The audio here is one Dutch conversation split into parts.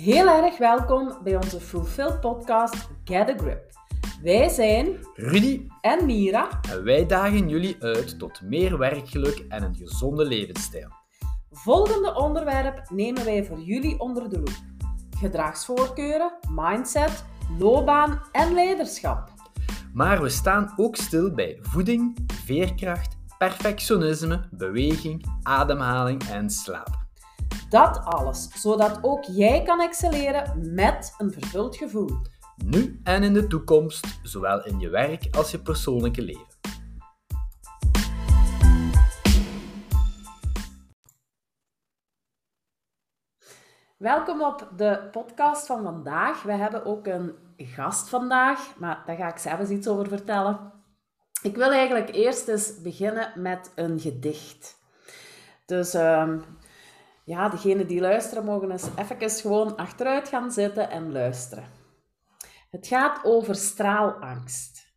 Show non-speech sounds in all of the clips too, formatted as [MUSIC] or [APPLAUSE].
Heel erg welkom bij onze Fulfill podcast Get a Grip. Wij zijn Rudy en Mira en wij dagen jullie uit tot meer werkgeluk en een gezonde levensstijl. Volgende onderwerp nemen wij voor jullie onder de loep. Gedragsvoorkeuren, mindset, loopbaan en leiderschap. Maar we staan ook stil bij voeding, veerkracht, perfectionisme, beweging, ademhaling en slaap. Dat alles, zodat ook jij kan excelleren met een vervuld gevoel. Nu en in de toekomst, zowel in je werk als je persoonlijke leven. Welkom op de podcast van vandaag. We hebben ook een gast vandaag, maar daar ga ik zelfs iets over vertellen. Ik wil eigenlijk eerst eens beginnen met een gedicht. Dus uh, ja, degenen die luisteren mogen eens even gewoon achteruit gaan zitten en luisteren. Het gaat over straalangst.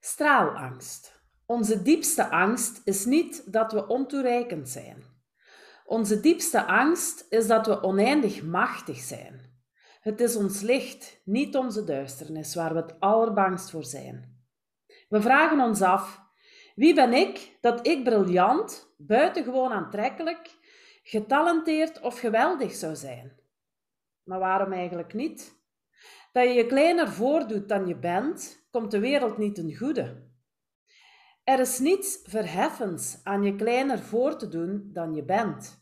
Straalangst. Onze diepste angst is niet dat we ontoereikend zijn. Onze diepste angst is dat we oneindig machtig zijn. Het is ons licht, niet onze duisternis, waar we het allerbangst voor zijn. We vragen ons af: wie ben ik dat ik briljant, buitengewoon aantrekkelijk, getalenteerd of geweldig zou zijn? Maar waarom eigenlijk niet? Dat je je kleiner voordoet dan je bent, komt de wereld niet ten goede. Er is niets verheffends aan je kleiner voor te doen dan je bent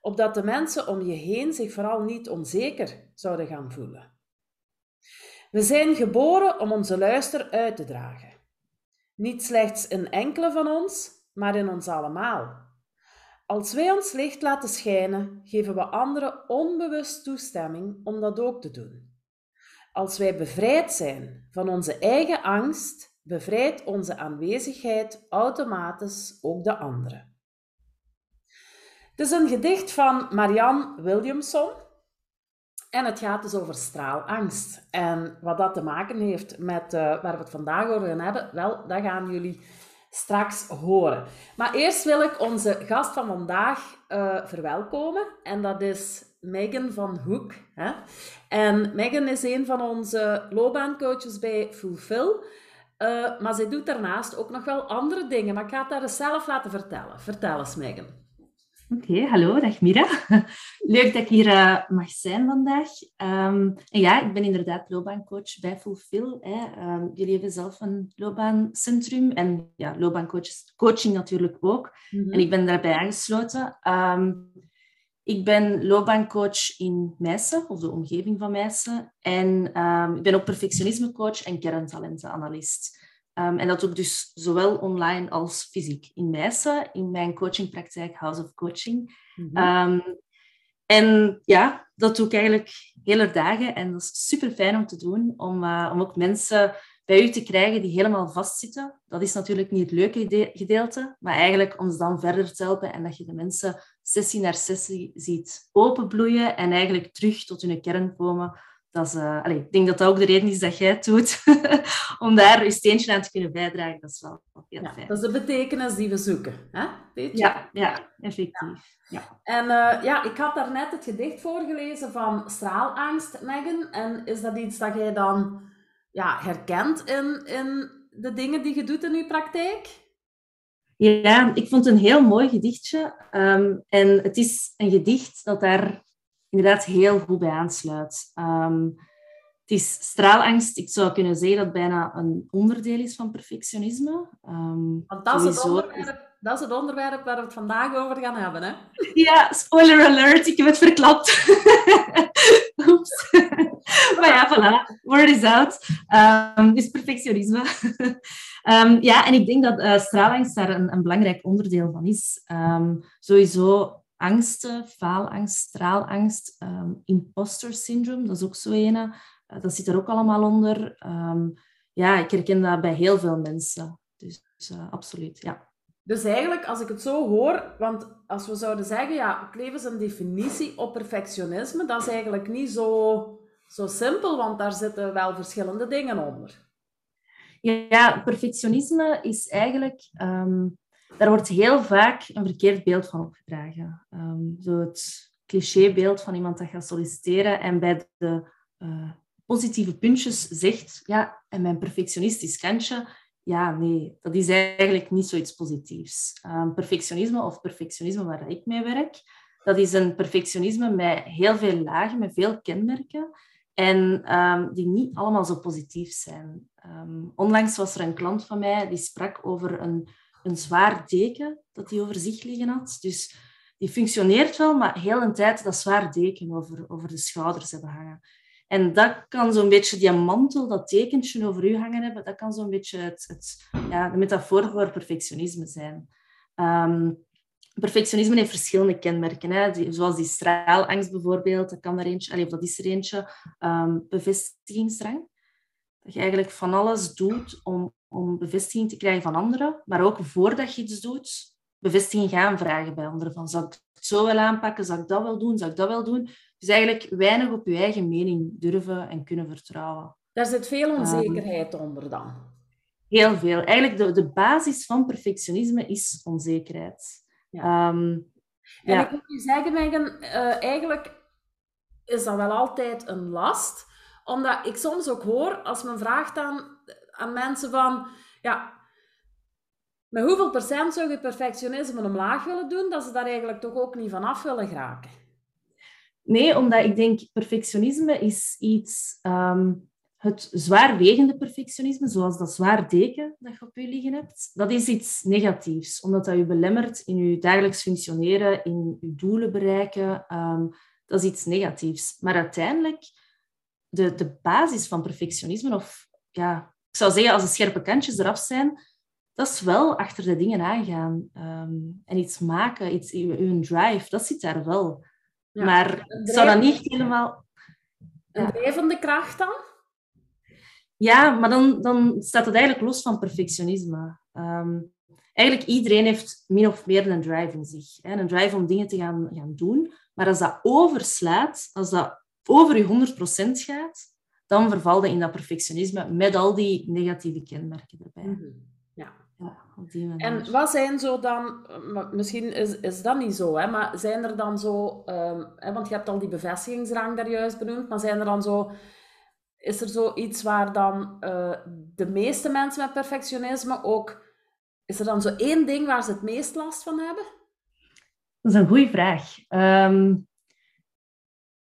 opdat de mensen om je heen zich vooral niet onzeker zouden gaan voelen. We zijn geboren om onze luister uit te dragen. Niet slechts in enkele van ons, maar in ons allemaal. Als wij ons licht laten schijnen, geven we anderen onbewust toestemming om dat ook te doen. Als wij bevrijd zijn van onze eigen angst, bevrijdt onze aanwezigheid automatisch ook de anderen. Het is een gedicht van Marianne Williamson. En het gaat dus over straalangst. En wat dat te maken heeft met uh, waar we het vandaag over gaan hebben, wel, dat gaan jullie straks horen. Maar eerst wil ik onze gast van vandaag uh, verwelkomen. En dat is Megan van Hoek. Hè? En Megan is een van onze loopbaancoaches bij Fulfill. Uh, maar zij doet daarnaast ook nog wel andere dingen. Maar ik ga het haar zelf laten vertellen. Vertel eens, Megan. Oké, hallo, dag Mira. [LAUGHS] Leuk dat ik hier uh, mag zijn vandaag. Um, en ja, ik ben inderdaad loopbaancoach bij Fulfill. Hè. Um, jullie hebben zelf een loopbaancentrum en ja, loopbaancoaching natuurlijk ook. Mm -hmm. En ik ben daarbij aangesloten. Um, ik ben loopbaancoach in Meissen, of de omgeving van Meissen. En ik ben ook perfectionismecoach en kerntalentenanalist. Um, en dat doe ik dus zowel online als fysiek. In Meissen, in mijn coachingpraktijk House of Coaching. Mm -hmm. um, en ja, dat doe ik eigenlijk hele dagen. En dat is super fijn om te doen, om, uh, om ook mensen bij u te krijgen die helemaal vastzitten. Dat is natuurlijk niet het leuke gedeelte, maar eigenlijk om ze dan verder te helpen en dat je de mensen sessie naar sessie ziet openbloeien en eigenlijk terug tot hun kern komen dat is, uh, allez, ik denk dat dat ook de reden is dat jij het doet. [LAUGHS] om daar je steentje aan te kunnen bijdragen. Dat is wel heel ja, fijn. Dat is de betekenis die we zoeken. Hè? Weet je? Ja, ja, effectief. Ja. ja. En uh, ja, ik had daarnet het gedicht voorgelezen van Straalangst, Megan. En is dat iets dat jij dan ja, herkent in, in de dingen die je doet in je praktijk? Ja, ik vond het een heel mooi gedichtje. Um, en het is een gedicht dat daar inderdaad heel goed bij aansluit. Um, het is straalangst. Ik zou kunnen zeggen dat het bijna een onderdeel is van perfectionisme. Um, Want dat is, het onderwerp, dat is het onderwerp waar we het vandaag over gaan hebben, hè? [LAUGHS] Ja, spoiler alert, ik heb het verklapt. [LAUGHS] Oeps. maar ja, voilà, word is out. Um, is perfectionisme. um, [LAUGHS] ja, en ik denk dat uh, straalangst daar een, een, belangrijk onderdeel van is. Sowieso angsten, faalangst, straalangst, um, imposter syndrome, dat is ook zo een. Uh, dat zit er ook allemaal onder. Um, ja, ik herken dat bij heel veel mensen. Dus uh, absoluut, ja. Dus eigenlijk, als ik het zo hoor, want als we zouden zeggen, ja, eens een definitie op perfectionisme, dat is eigenlijk niet zo, zo simpel, want daar zitten wel verschillende dingen onder. Ja, perfectionisme is eigenlijk um, daar wordt heel vaak een verkeerd beeld van opgedragen. Um, zo het clichébeeld van iemand dat gaat solliciteren en bij de uh, positieve puntjes zegt, ja, en mijn perfectionistisch kantje, ja, nee, dat is eigenlijk niet zoiets positiefs. Um, perfectionisme of perfectionisme waar ik mee werk, dat is een perfectionisme met heel veel lagen, met veel kenmerken. En um, die niet allemaal zo positief zijn. Onlangs was er een klant van mij die sprak over een, een zwaar deken dat hij over zich liggen had. Dus die functioneert wel, maar heel een tijd dat zwaar deken over, over de schouders hebben hangen. En dat kan zo'n beetje, die mantel, dat tekentje over u hangen hebben, dat kan zo'n beetje het, ja, de metafoor voor perfectionisme zijn. Um, perfectionisme heeft verschillende kenmerken, hè? zoals die straalangst bijvoorbeeld, dat, kan er eentje, allez, dat is er eentje. Um, bevestigingsdrang. Dat je eigenlijk van alles doet om, om bevestiging te krijgen van anderen, maar ook voordat je iets doet, bevestiging gaan vragen bij anderen. Van, zou ik het zo wel aanpakken? Zou ik dat wel doen? Zou ik dat wel doen? Dus eigenlijk weinig op je eigen mening durven en kunnen vertrouwen. Daar zit veel ehm, onzekerheid onder dan. Heel veel. Eigenlijk de, de basis van perfectionisme is onzekerheid. Ja. Um, en ik moet je zeggen, Megan, uh, eigenlijk is dat wel altijd een last. Omdat ik soms ook hoor, als men vraagt aan, aan mensen van... Ja, met hoeveel procent zou je perfectionisme omlaag willen doen, dat ze daar eigenlijk toch ook niet van af willen geraken? Nee, omdat ik denk, perfectionisme is iets... Um, het zwaarwegende perfectionisme, zoals dat zwaar deken dat je op je liggen hebt, dat is iets negatiefs, omdat dat je belemmert in je dagelijks functioneren, in je doelen bereiken. Um, dat is iets negatiefs. Maar uiteindelijk, de, de basis van perfectionisme, of ja, ik zou zeggen, als de scherpe kantjes eraf zijn, dat is wel achter de dingen aangaan. Um, en iets maken, iets, je, drive, dat zit daar wel. maar zou dat niet helemaal... Een drijvende kracht dan? Ja, maar dan, dan staat het eigenlijk los van perfectionisme. Um, eigenlijk iedereen heeft min of meer een drive in zich. Hè? Een drive om dingen te gaan, gaan doen. Maar als dat overslaat, als dat over je 100% gaat, dan verval je in dat perfectionisme met al die negatieve kenmerken erbij. Mhm. Ja. ja en wat zijn zo dan, misschien is, is dat niet zo, hè, maar zijn er dan zo, um, hè, want je hebt al die bevestigingsrang daar juist benoemd, maar zijn er dan zo is er zoiets waar dan uh, de meeste mensen met perfectionisme ook... Is er dan zo één ding waar ze het meest last van hebben? Dat is een goede vraag. Um,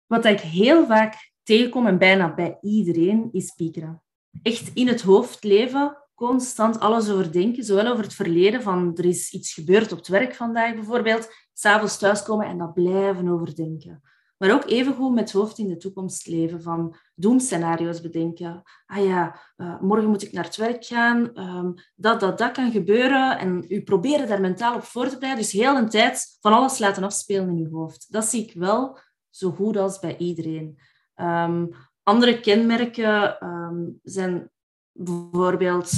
wat ik heel vaak tegenkom, en bijna bij iedereen, is piekeren. Echt in het hoofd leven, constant alles overdenken. Zowel over het verleden, van er is iets gebeurd op het werk vandaag bijvoorbeeld. S'avonds thuiskomen en dat blijven overdenken. Maar ook evengoed met het hoofd in de toekomst leven, van doemscenario's bedenken. Ah ja, uh, morgen moet ik naar het werk gaan, um, dat, dat, dat kan gebeuren. En u proberen daar mentaal op voor te bereiden. Dus heel een tijd van alles laten afspelen in uw hoofd. Dat zie ik wel zo goed als bij iedereen. Um, andere kenmerken um, zijn bijvoorbeeld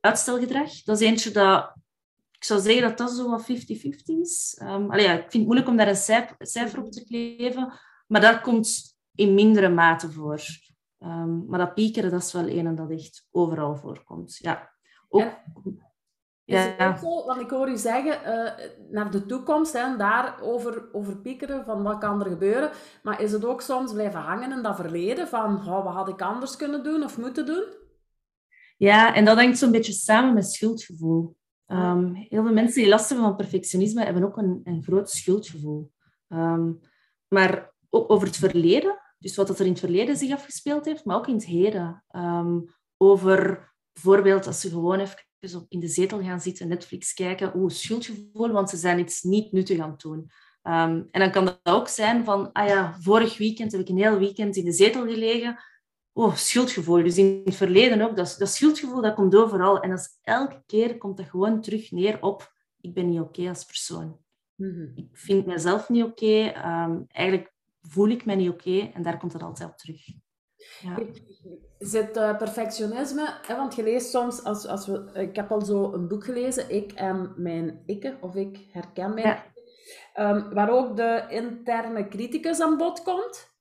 uitstelgedrag. Dat is eentje dat ik zou zeggen dat dat zo wat 50-50 is. Ja, ik vind het moeilijk om daar een cijfer, op te kleven, maar dat komt in mindere mate voor. Maar dat piekeren, dat is wel een dat echt overal voorkomt. Ja. Ook, ja. Is het ook zo, want ik hoor u zeggen, uh, naar de toekomst, hè, en daar over, over piekeren, van wat kan er gebeuren. Maar is het ook soms blijven hangen in dat verleden, van oh, wat had ik anders kunnen doen of moeten doen? Ja, en dat hangt zo'n beetje samen met schuldgevoel. Um, heel veel mensen die last hebben van perfectionisme hebben ook een, een groot schuldgevoel. Um, maar ook over het verleden, dus wat er in het verleden zich afgespeeld heeft, maar ook in het heden. Um, over bijvoorbeeld als ze gewoon even in de zetel gaan zitten, Netflix kijken, oeh, schuldgevoel, want ze zijn iets niet nuttig aan het doen. en dan kan dat ook zijn van, ah ja, vorig weekend heb ik een heel weekend in de zetel gelegen oh, schuldgevoel. Dus in het verleden ook, dat, dat schuldgevoel dat komt overal. En dat is, elke keer komt dat gewoon terug neer op, ik ben niet oké als persoon. Mhm. Ik vind mezelf niet oké. Ehm, eigenlijk voel ik me niet oké. en daar komt het altijd op terug. Ja. Zit uh, perfectionisme, hè, want je leest soms, als, als we, ik heb al zo een boek gelezen, Ik en mijn ikke, of ik herken mijn ja. um, waar ook de interne criticus aan bod komt.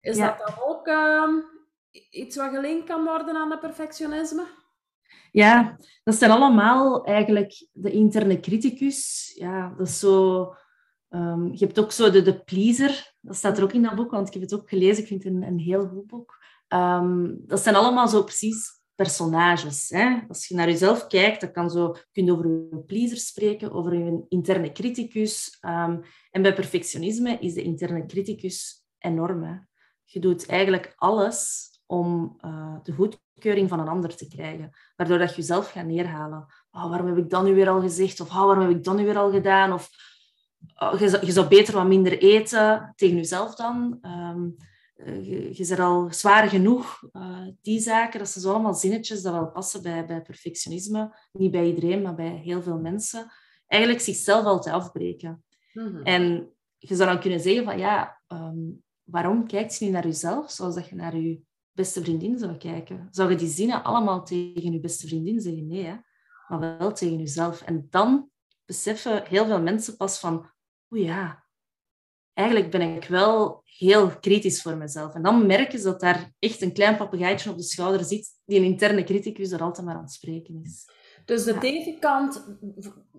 Is dat dan ook ehm, iets wat gelinkt kan worden aan dat perfectionisme? Ja, dat zijn allemaal eigenlijk de interne criticus. Ja, dat is zo... Ehm, je hebt ook zo de, pleaser. Dat staat er ook in dat boek, want ik heb het ook gelezen. Ik vind het een, een heel goed boek. Ehm, dat zijn allemaal zo precies personages. Hè? Als je naar jezelf kijkt, dan kan zo, kun je over je pleaser spreken, over je interne criticus. Ehm, en bij perfectionisme is de interne criticus enorm. Hè? Je doet eigenlijk alles om uh, de goedkeuring van een ander te krijgen. Waardoor dat je jezelf gaat neerhalen. Oh, waarom heb ik dat nu weer al gezegd? Of oh, waarom heb ik dat nu weer al gedaan? Of je, zou, je, zou beter wat minder eten tegen jezelf dan. Um, je, je bent al zwaar genoeg. Uh, die zaken, dat zijn zo allemaal zinnetjes dat wel passen bij, bij perfectionisme. Niet bij iedereen, maar bij heel veel mensen. Eigenlijk zichzelf altijd afbreken. Mm -hmm. En je zou dan kunnen zeggen van ja, um, waarom kijkt je niet naar jezelf zoals dat je naar je beste vriendin zou kijken? Zou je die zinnen allemaal tegen je beste vriendin zeggen? Nee, hè? maar wel tegen jezelf. En dan beseffen heel veel mensen pas van, o ja, eigenlijk ben ik wel heel kritisch voor mezelf. En dan merken ze dat daar echt een klein papegaaitje op de schouder zit, die een interne criticus er altijd maar aan het spreken is. Dus de ja. tegenkant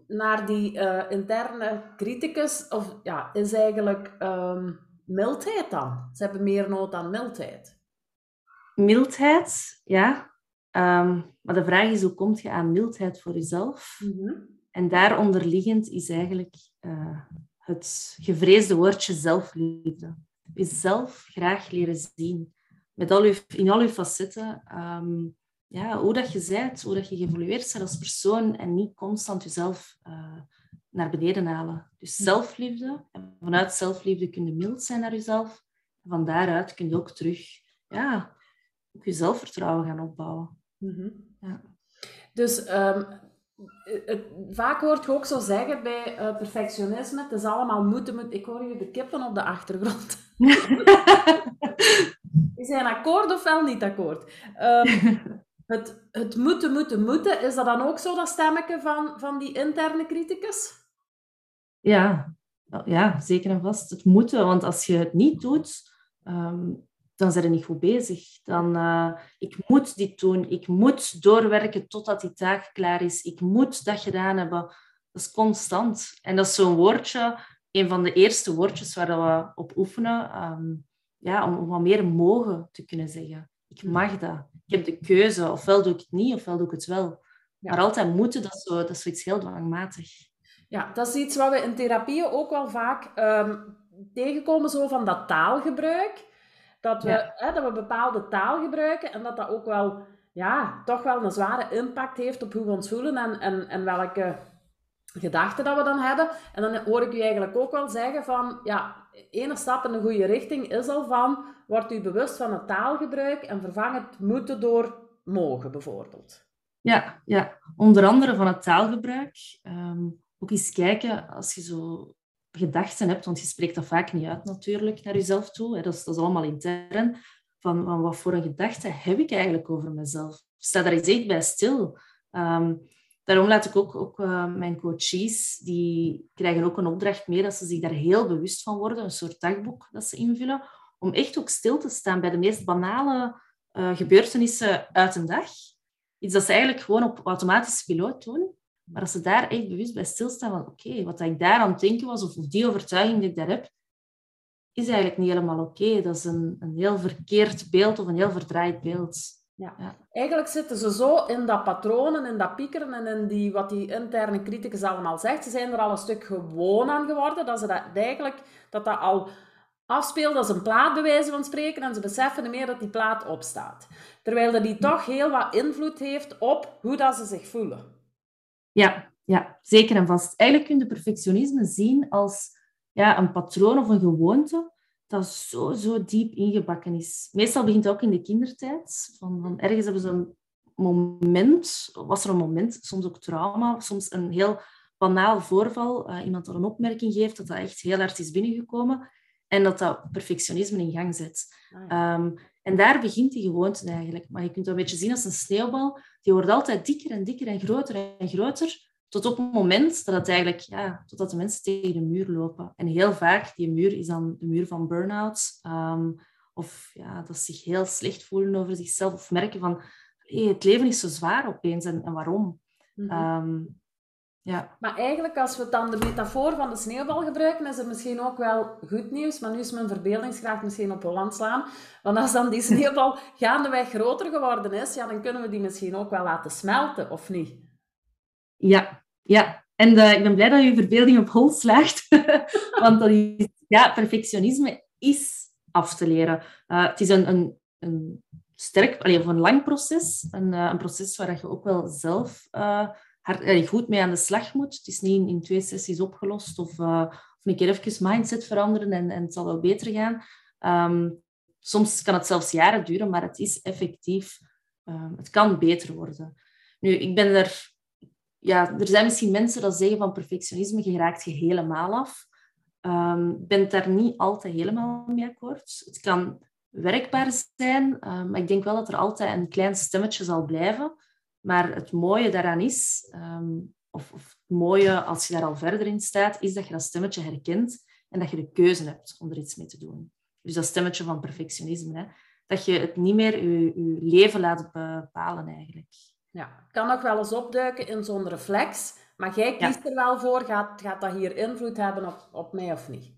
naar die uh, interne criticus of, ja, is eigenlijk um, mildheid dan. Ze hebben meer nood aan mildheid. Mildheid, ja. Um, maar de vraag is, hoe kom je aan mildheid voor jezelf? Mm -hmm. En daaronder liggend is eigenlijk uh, het gevreesde woordje zelfliefde. Jezelf graag leren zien. Met al uw, in al uw facetten. Um, ja, hoe dat je bent, hoe dat je geëvolueerd bent als persoon en niet constant jezelf uh, naar beneden halen. Dus zelfliefde. En vanuit zelfliefde kun je mild zijn naar jezelf. En van daaruit kun je ook terug ja, ook je zelfvertrouwen gaan opbouwen. Mm -hmm. ja. Dus um, het, vaak hoort je ook zo zeggen bij uh, perfectionisme, het is allemaal moeten, moeten. Ik hoor je de kippen op de achtergrond. [LAUGHS] Die zijn akkoord of wel niet akkoord? Um, [LAUGHS] het, het moeten, moeten, moeten, is dat dan ook zo dat stemmetje van, van die interne criticus? Ja. ja, zeker en vast. Het moeten, want als je het niet doet, um, dan zijn ze niet goed bezig. Dan, uh, ik moet dit doen. Ik moet doorwerken totdat die taak klaar is. Ik moet dat gedaan hebben. Dat is constant. En dat is zo'n woordje, een van de eerste woordjes waar we op oefenen, um, ja, om, om wat meer mogen te kunnen zeggen. Ik mag dat. Ik heb de keuze. Ofwel doe ik het niet, ofwel doe ik het wel. Ja. Maar altijd moeten, dat is, zo, dat is zoiets heel dwangmatig. Ja, dat is iets wat we in therapieën ook wel vaak um, tegenkomen, zo van dat taalgebruik. Dat we, ja. hè, dat we bepaalde taal gebruiken en dat dat ook wel, ja, toch wel een zware impact heeft op hoe we ons voelen en, en, en welke gedachten dat we dan hebben. En dan hoor ik u eigenlijk ook wel zeggen van, ja, ene stap in de goede richting is al van, wordt u bewust van het taalgebruik en vervang het moeten door mogen, bijvoorbeeld. Ja, ja. onder andere van het taalgebruik. Um, ook eens kijken, als je zo gedachten hebt, want je spreekt dat vaak niet uit natuurlijk naar jezelf toe. Hè. Dat, is, dat is allemaal intern. Van, van wat voor een gedachte heb ik eigenlijk over mezelf? Sta daar eens echt bij stil. Um, daarom laat ik ook, ook uh, mijn coaches, die krijgen ook een opdracht mee dat ze zich daar heel bewust van worden, een soort dagboek dat ze invullen, om echt ook stil te staan bij de meest banale uh, gebeurtenissen uit een dag. Iets dat ze eigenlijk gewoon op automatische piloot doen. Maar als ze daar echt bewust bij stilstaan van oké, okay, wat ik daar aan het denken was, of, die overtuiging die ik daar heb, is eigenlijk niet helemaal oké. Okay. Dat is een, een heel verkeerd beeld of een heel verdraaid beeld. Ja. ja. Eigenlijk zitten ze zo in dat patronen, in dat piekeren en in die, wat die interne criticus allemaal zegt. Ze zijn er al een stuk gewoon aan geworden, dat ze dat eigenlijk dat dat al afspeelt als een plaat, bij wijze van spreken, en ze beseffen niet meer dat die plaat opstaat. Terwijl dat die toch heel wat invloed heeft op hoe dat ze zich voelen. Ja, ja, zeker en vast. Eigenlijk kun je perfectionisme zien als ja, een patroon of een gewoonte dat zo, zo diep ingebakken is. Meestal begint het ook in de kindertijd. Van, van ergens hebben ze een moment, was er een moment, soms ook trauma, soms een heel banaal voorval, uh, iemand dat een opmerking geeft, dat dat echt heel hard is binnengekomen en dat dat perfectionisme in gang zet. Ah, um, en daar begint die gewoonte eigenlijk. Maar je kunt het een beetje zien als een sneeuwbal. Die wordt altijd dikker en dikker en groter en groter. Tot op het moment dat het eigenlijk, ja, totdat de mensen tegen de muur lopen. En heel vaak, die muur is dan de muur van burn-out. Um, of ja, dat ze zich heel slecht voelen over zichzelf. Of merken van, hey, het leven is zo zwaar opeens. En, en waarom? Mm -hmm. um, Ja. Maar eigenlijk, als we dan de metafoor van de sneeuwbal gebruiken, is er misschien ook wel goed nieuws. Maar nu is mijn verbeeldingskracht misschien op Holland slaan. Want als dan die [LAUGHS] sneeuwbal gaandeweg groter geworden is, ja, dan kunnen we die misschien ook wel laten smelten, of niet? Ja, ja. En eh, ik ben blij dat je verbeelding op hol slaagt. [LAUGHS] Want dat is, ja, perfectionisme is af te leren. Uh, het is een, een, een sterk, alleen, een lang proces. Een, uh, een proces waar je ook wel zelf hard, goed mee aan de slag moet. Het is niet in, twee sessies opgelost of, uh, of een keer even mindset veranderen en, en het zal wel beter gaan. Um, soms kan het zelfs jaren duren, maar het is effectief. Um, het kan beter worden. Nu, ik ben er... Ja, er zijn misschien mensen die zeggen van perfectionisme, je raakt je helemaal af. Um, ik ben daar niet altijd helemaal mee akkoord. Het kan werkbaar zijn, maar ik denk wel dat er altijd een klein stemmetje zal blijven. Maar het mooie daaraan is, um, of, of, het mooie als je daar al verder in staat, is dat je dat stemmetje herkent en dat je de keuze hebt om er iets mee te doen. Dus dat stemmetje van perfectionisme. Hè? Dat je het niet meer je, je leven laat bepalen eigenlijk. Ja, kan ook wel eens opduiken in zo'n reflex. Maar jij kiest er wel voor, gaat, gaat dat hier invloed hebben op, op mij of niet?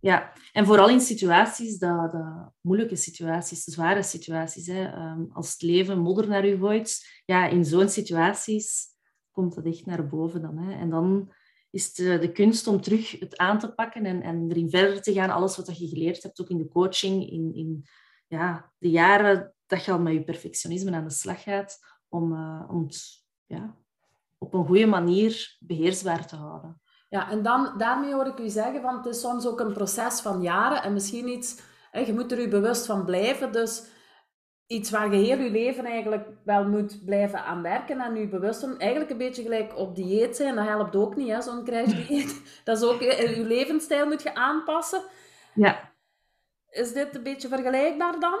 Ja, en vooral in situaties, dat, moeilijke situaties, zware situaties. Hè. Ehm, als het leven modder naar u gooit, ja, in zo'n situaties komt dat echt naar boven dan. Hè. En dan is de, de kunst om terug het aan te pakken en, en erin verder te gaan. Alles wat je geleerd hebt, ook in de coaching, in, in ja, de jaren dat je al met je perfectionisme aan de slag gaat, om, uh, om het ja, op een goede manier beheersbaar te houden. Ja, en dan, daarmee hoor ik u zeggen, van het is soms ook een proces van jaren en misschien iets, hè, je moet er u bewust van blijven, dus iets waar je heel je leven eigenlijk wel moet blijven aan werken en u bewust van, eigenlijk een beetje gelijk op dieet zijn, dat helpt ook niet, zo'n crashdieet. [LAUGHS] Dat is ook, je levensstijl moet je aanpassen. Ja. Is dit een beetje vergelijkbaar dan?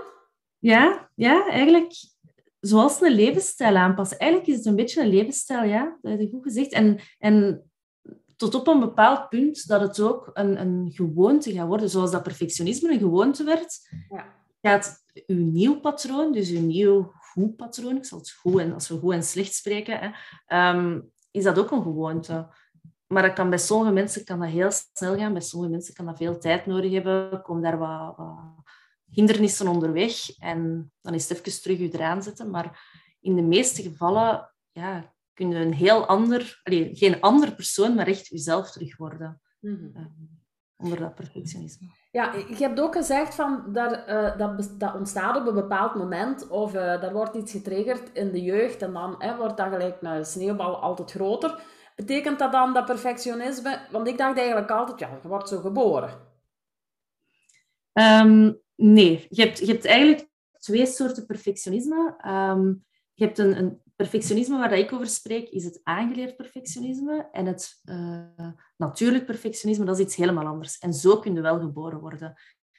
Ja, ja, eigenlijk zoals een levensstijl aanpassen. Eigenlijk is het een beetje een levensstijl, ja, dat heb je goed gezegd. En, en tot op een bepaald punt dat het ook een, een gewoonte gaat worden. Zoals dat perfectionisme een gewoonte werd, ja. gaat uw nieuw patroon, dus uw nieuw goed patroon, ik zal het goed en als we goed en slecht spreken, hè, um, is dat ook een gewoonte. Maar dat kan bij sommige mensen kan dat heel snel gaan, bij sommige mensen kan dat veel tijd nodig hebben, komen daar wat, wat hindernissen onderweg en dan is het even terug u eraan zetten. Maar in de meeste gevallen ja, kun je een heel ander, allee, geen andere persoon, maar echt jezelf terug worden. Mm onder dat perfectionisme. Ja, je hebt ook gezegd van dat, uh, dat, dat ontstaat op een bepaald moment of uh, er wordt iets getriggerd in de jeugd en dan wordt dat gelijk een sneeuwbal altijd groter. Betekent dat dan dat perfectionisme? Want ik dacht eigenlijk altijd, ja, je wordt zo geboren. Um, nee, je hebt, je hebt eigenlijk twee soorten perfectionisme. Um, je hebt een, een perfectionisme waar ik over spreek, is het aangeleerd perfectionisme. En het uh, natuurlijk perfectionisme, dat is iets helemaal anders. En zo kun je wel geboren worden.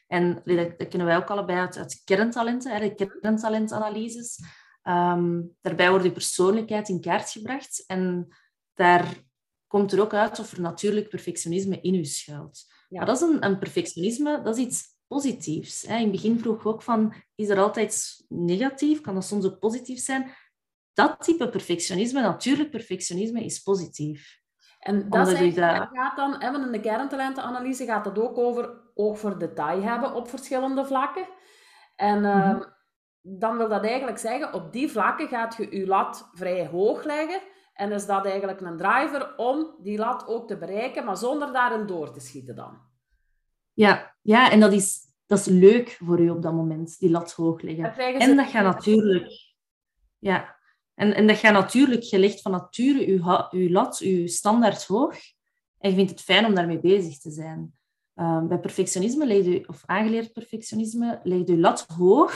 En dat, dat kennen wij ook allebei uit, uit kerntalenten, de kerntalentanalyses. Um, daarbij wordt je persoonlijkheid in kaart gebracht. En daar komt er ook uit of er natuurlijk perfectionisme in u schuilt. Ja. Maar dat is een, een perfectionisme, dat is iets positiefs. In het begin vroeg ik ook van, is er altijd negatief? Kan dat soms ook positief zijn? Dat type perfectionisme, natuurlijk perfectionisme, is positief. En dat, is dat... gaat dan, hè, in de kerntalentenanalyse gaat het ook over oog voor detail hebben op verschillende vlakken. En uh, mm dan wil dat eigenlijk zeggen, op die vlakken gaat je je lat vrij hoog leggen. En is dat eigenlijk een driver om die lat ook te bereiken, maar zonder daarin door te schieten dan. Ja, ja en dat is, dat is leuk voor u op dat moment, die lat hoog leggen. En dat gaat natuurlijk... Ja, en, en dat gaat natuurlijk, je legt van nature je, je lat, je standaard hoog. En je vindt het fijn om daarmee bezig te zijn. Um, bij perfectionisme, leg je, of aangeleerd perfectionisme, leg je lat hoog,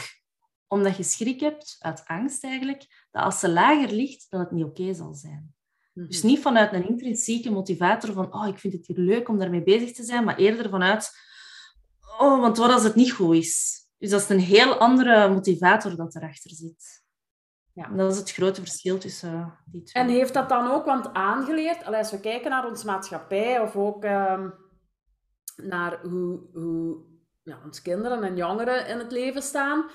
omdat je schrik hebt, uit angst eigenlijk, dat als ze lager ligt, dat het niet oké zal zijn. Mhm. Dus niet vanuit een intrinsieke motivator van oh, ik vind het hier leuk om daarmee bezig te zijn, maar eerder vanuit oh, want wat als het niet goed is? Dus dat is een heel andere motivator dat erachter zit. Ja. Dat is het grote verschil tussen uh, die twee. En heeft dat dan ook, want aangeleerd, als we kijken naar onze maatschappij of ook uh, naar hoe, hoe ja, onze kinderen en jongeren in het leven staan,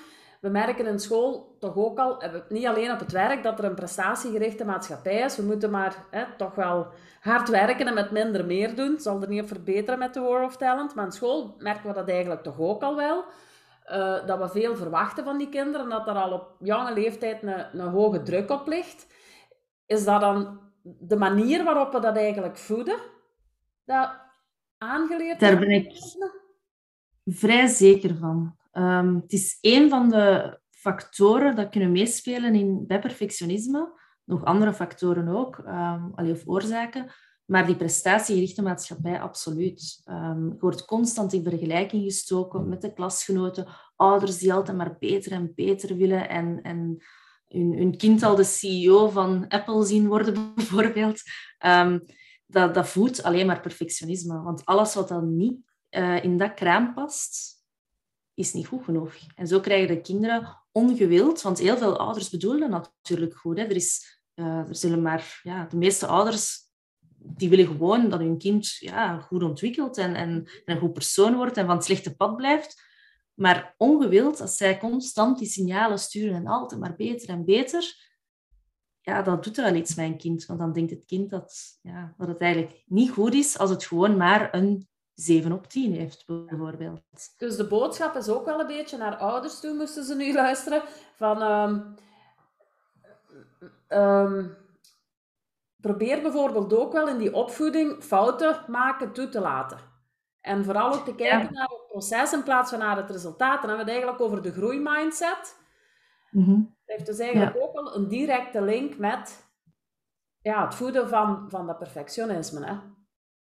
we merken in school toch ook al, niet alleen op het werk, dat er een prestatiegerichte maatschappij is. We moeten maar hè, toch wel hard werken en met minder meer doen. Het zal er niet op verbeteren met de War of Talent. Maar in school merken we dat eigenlijk toch ook al wel. Uh, dat we veel verwachten van die kinderen, dat er al op jonge leeftijd een, een hoge druk op ligt. Is dat dan de manier waarop we dat eigenlijk voeden? Dat aangeleerd Daar ben ik vrij zeker van. Um, het is een van de factoren dat kunnen meespelen in, bij perfectionisme. Nog andere factoren ook, um, of oorzaken. Maar die prestatiegerichte maatschappij, absoluut. Um, je wordt constant in vergelijking gestoken met de klasgenoten. Ouders die altijd maar beter en beter willen. En, en hun, kind al de CEO van Apple zien worden, [LAUGHS] bijvoorbeeld. Um, dat, dat voedt alleen maar perfectionisme. Want alles wat dan niet uh, in dat kraam past, is niet goed genoeg. En zo krijgen de kinderen ongewild, want heel veel ouders bedoelen natuurlijk goed. Hè. Er, is, uh, er zullen maar, ja, de meeste ouders die willen gewoon dat hun kind ja, goed ontwikkelt en, en, een goed persoon wordt en van het slechte pad blijft. Maar ongewild, als zij constant die signalen sturen en altijd maar beter en beter, ja, dat doet er wel iets een kind. Want dan denkt het kind dat, ja, dat het eigenlijk niet goed is als het gewoon maar een 7 op 10 heeft, bijvoorbeeld. Dus de boodschap is ook wel een beetje naar ouders toe, moesten ze nu [LAUGHS] luisteren, van... Um, um, probeer bijvoorbeeld ook wel in die opvoeding fouten maken toe te laten. En vooral ook te kijken naar het proces in plaats van naar het resultaat. Dan hebben we het eigenlijk over de groeimindset. Mm Dat heeft dus eigenlijk ook wel een directe link met ja, het voeden van, van dat perfectionisme. Hè?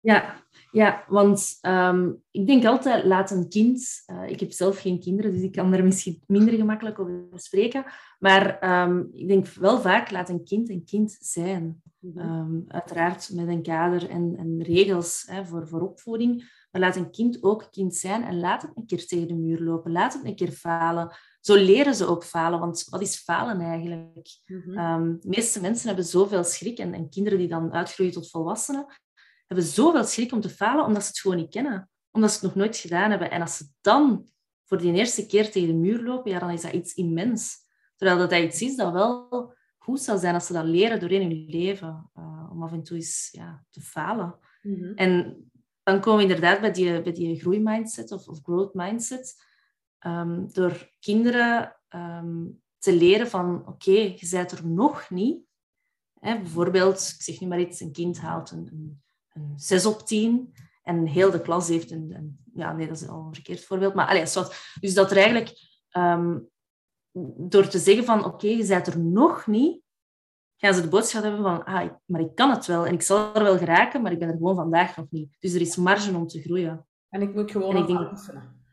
Ja, ja want ehm, ik denk altijd, laat een kind... Uh, ik heb zelf geen kinderen, dus ik kan er misschien minder gemakkelijk over spreken. Maar um, ik denk wel vaak, laat een kind een kind zijn. Um, uiteraard met een kader en, en regels hè, voor, voor opvoeding. Maar laat een kind ook kind zijn en laat het een keer tegen de muur lopen. Laat het een keer falen. Zo leren ze ook falen. Want wat is falen eigenlijk? Mm de meeste mensen hebben zoveel schrik. En, en kinderen die dan uitgroeien tot volwassenen, hebben zoveel schrik om te falen, omdat ze het gewoon niet kennen. Omdat ze het nog nooit gedaan hebben. En als ze dan voor die eerste keer tegen de muur lopen, ja, dan is dat iets immens. Terwijl dat, dat iets is dat wel goed zou zijn als ze dat leren doorheen hun leven. Uh, om af en toe eens ja, te falen. Mhm. En dan komen we inderdaad bij die, bij die groeimindset of, of growth mindset. Um, door kinderen um, te leren van, oké, je bent er nog niet. Hè, bijvoorbeeld, ik zeg nu maar iets, een kind haalt een, een, een 6 op 10 en heel de klas heeft een, een... ja, nee, dat is al een verkeerd voorbeeld. Maar allez, dus dat er eigenlijk um, door te zeggen van oké, je bent er nog niet, gaan ze de boodschap hebben van ah, maar ik kan het wel en ik zal er wel geraken, maar ik ben er gewoon vandaag nog niet. Dus er is marge om te groeien. En ik moet gewoon nog denk... oefenen.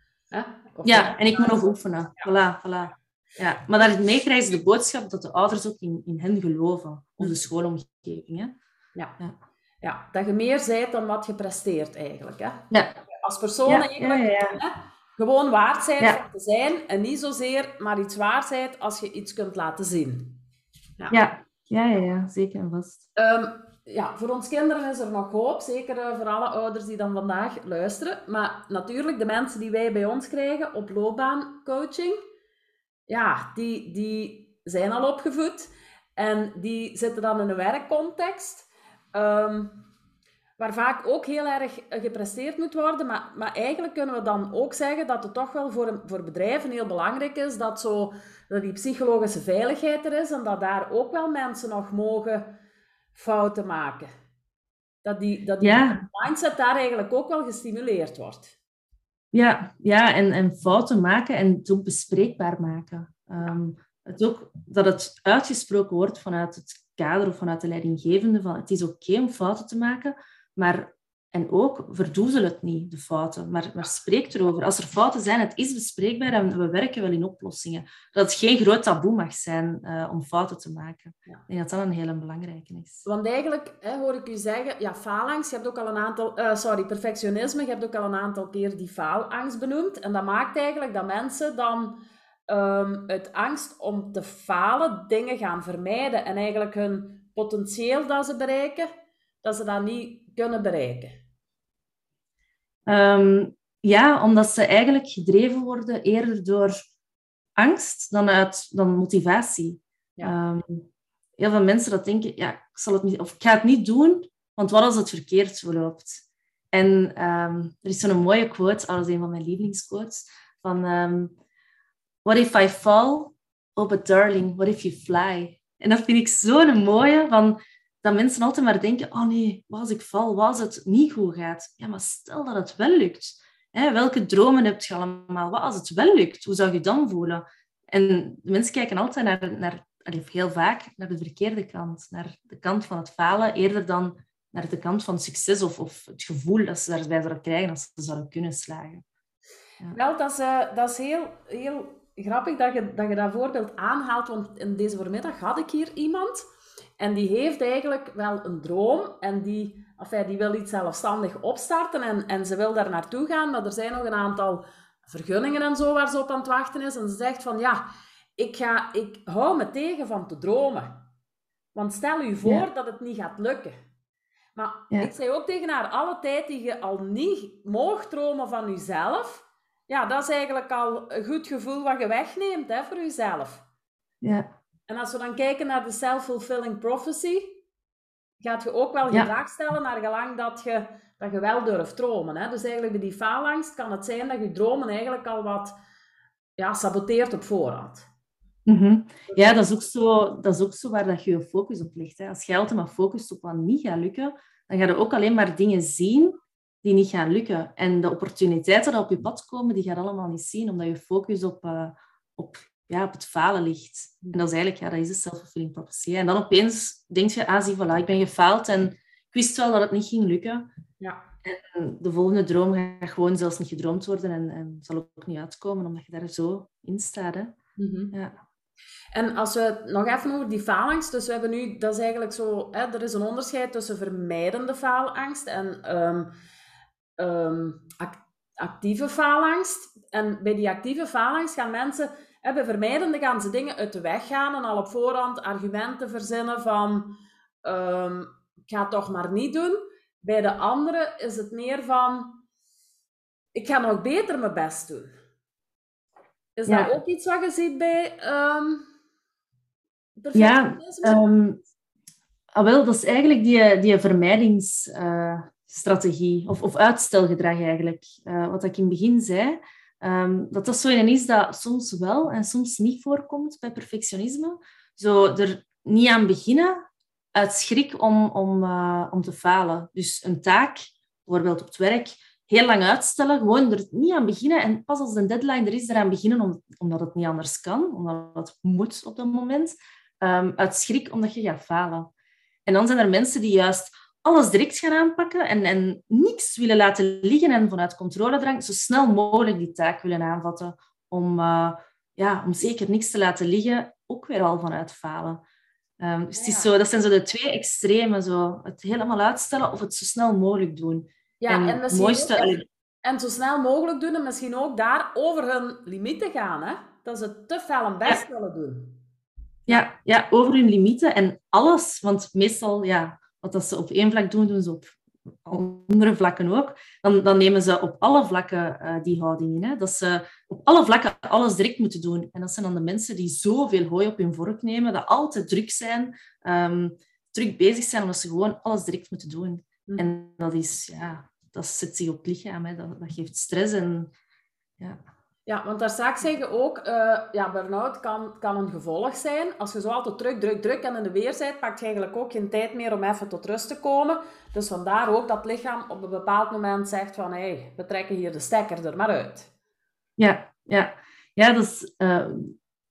ja, en ik moet nog oefenen. Voilà, voilà. Ja, maar daarmee krijgen ze de boodschap dat de ouders ook in, in hen geloven, of de schoolomgeving. Hè? Ja. ja. Ja. dat je meer zijt dan wat je presteert eigenlijk. Hè? Ja. Als persoon eigenlijk. Hè? gewoon waard zijn te zijn en niet zozeer maar iets waard zijn als je iets kunt laten zien. Ja, ja, ja, ja, ja zeker en vast. Um, ja, voor ons kinderen is er nog hoop, zeker uh, voor alle ouders die dan vandaag luisteren. Maar natuurlijk, de mensen die wij bij ons krijgen op loopbaancoaching, ja, die, die zijn al opgevoed en die zitten dan in een werkcontext. Um, waar vaak ook heel erg gepresteerd moet worden. Maar, maar eigenlijk kunnen we dan ook zeggen dat het toch wel voor, voor bedrijven heel belangrijk is dat, zo, dat die psychologische veiligheid er is en dat daar ook wel mensen nog mogen fouten maken. Dat die, dat die mindset daar eigenlijk ook wel gestimuleerd wordt. Ja, ja en, en fouten maken en het ook bespreekbaar maken. Ehm, het ook, dat het uitgesproken wordt vanuit het kader of vanuit de leidinggevende van het is oké om fouten te maken, maar, en ook, verdoezel het niet, de fouten, maar, maar spreek erover. Als er fouten zijn, het is bespreekbaar en we werken wel in oplossingen. Dat het geen groot taboe mag zijn uh, om fouten te maken. Ja. Ik denk dat dat een hele belangrijke is. Want eigenlijk hè, hoor ik u zeggen, ja, faalangst, je hebt ook al een aantal, uh, sorry, perfectionisme, je hebt ook al een aantal keer die faalangst benoemd. En dat maakt eigenlijk dat mensen dan um, uit angst om te falen dingen gaan vermijden en eigenlijk hun potentieel dat ze bereiken, dat ze dat niet kunnen bereiken? Um, ja, omdat ze eigenlijk gedreven worden eerder door angst dan uit dan motivatie. Ehm, heel veel mensen dat denken, ja, ik, zal het niet, of ik ga het niet doen, want wat als het verkeerd verloopt? En ehm, er is zo'n mooie quote, dat is een van mijn lievelingsquotes, van um, What if I fall? Oh, but darling, what if you fly? En dat vind ik zo'n mooie, van, dat mensen altijd maar denken, oh nee, wat als ik val, wat als het niet goed gaat? Ja, maar stel dat het wel lukt. Hè, welke dromen heb je allemaal? Wat als het wel lukt? Hoe zou je dan voelen? En mensen kijken altijd naar, naar heel vaak naar de verkeerde kant, naar de kant van het falen, eerder dan naar de kant van succes of, of het gevoel dat ze daarbij zouden krijgen als ze zouden kunnen slagen. Ja. Wel, dat is, uh, dat is heel, heel grappig dat je, dat je dat voorbeeld aanhaalt, want in deze voormiddag had ik hier iemand en die heeft eigenlijk wel een droom en die, enfin, die wil iets zelfstandig opstarten en, en ze wil daar naartoe gaan, maar er zijn nog een aantal vergunningen en zo waar ze op aan het wachten is. En ze zegt van ja, ik, ga, ik hou me tegen van te dromen. Want stel u voor dat het niet gaat lukken. Maar ik zei ook tegen haar, alle tijd die je al niet mocht dromen van jezelf, ja, dat is eigenlijk al een goed gevoel wat je wegneemt hè, voor jezelf. Ja. En als we dan kijken naar de self-fulfilling prophecy, gaat je ook wel gedrag stellen naar gelang dat je, dat je wel durft dromen. Hè? Dus eigenlijk bij die faalangst kan het zijn dat je dromen eigenlijk al wat ja, saboteert op voorhand. Mm Ja, dat is, ook zo, dat is ook zo waar dat je je focus op ligt. Hè. Als je altijd maar focust op wat niet gaat lukken, dan ga je ook alleen maar dingen zien die niet gaan lukken. En de opportuniteiten die op je pad komen, die ga je allemaal niet zien, omdat je focus op, uh, op, ja, op het falen ligt. En dat is eigenlijk, ja, dat is de self-fulfilling prophecy. En dan opeens denk je, ah, zie, voilà, ik ben gefaald en ik wist wel dat het niet ging lukken. Ja. En de volgende droom gaat gewoon zelfs niet gedroomd worden en, en zal ook niet uitkomen, omdat je daar zo in staat. Hè. Mm ja. En als we nog even over die faalangst, dus we hebben nu, dat is eigenlijk zo, hè, er is een onderscheid tussen vermijdende faalangst en um, actieve faalangst. En bij die actieve faalangst gaan mensen, hè, bij vermijdende gaan ze dingen uit de weg gaan en al op voorhand argumenten verzinnen van, um, ik ga het toch maar niet doen. Bij de andere is het meer van, ik ga nog beter mijn best doen. Is dat ook iets wat je ziet bij um, Ja, um, ah, wel, dat is eigenlijk die, die vermijdingsstrategie, uh, of, of uitstelgedrag eigenlijk. Uh, wat ik in het begin zei, um, dat dat zo een is dat soms wel en soms niet voorkomt bij perfectionisme. Zo er niet aan beginnen uit schrik om, om, uh, om te falen. Dus een taak, bijvoorbeeld op het werk, heel lang uitstellen, gewoon er niet aan beginnen. En pas als de deadline er is, eraan beginnen, omdat het niet anders kan, omdat het moet op dat moment. Um, uit schrik, omdat je gaat falen. En dan zijn er mensen die juist alles direct gaan aanpakken en, en niks willen laten liggen en vanuit controledrang zo snel mogelijk die taak willen aanvatten om, uh, ja, om zeker niks te laten liggen, ook weer al vanuit falen. Um, dus het is zo, dat zijn zo de twee extremen, zo, het helemaal uitstellen of het zo snel mogelijk doen. Ja, en, en mooiste... en zo snel mogelijk doen en misschien ook daar over hun limieten gaan. Hè? Dat ze te veel een best willen doen. Ja, ja, over hun limieten en alles. Want meestal, ja, wat dat ze op één vlak doen, doen ze op andere vlakken ook. Dan, dan nemen ze op alle vlakken uh, die houding in. Hè? Dat ze op alle vlakken alles direct moeten doen. En dat zijn dan de mensen die zoveel hooi op hun vork nemen, dat altijd druk zijn, um, druk bezig zijn, omdat ze gewoon alles direct moeten doen. Hm. En dat is, ja, dat zet zich op het lichaam. Hè. Dat, dat geeft stress. En, ja. Ja, want daar straks zeggen ook, uh, ja, burn-out kan, kan een gevolg zijn. Als je zo altijd druk, druk, druk en in de weer bent, pakt je eigenlijk ook geen tijd meer om even tot rust te komen. Dus vandaar ook dat lichaam op een bepaald moment zegt van, hé, hey, we trekken hier de stekker er maar uit. Ja, ja. ja dat uh,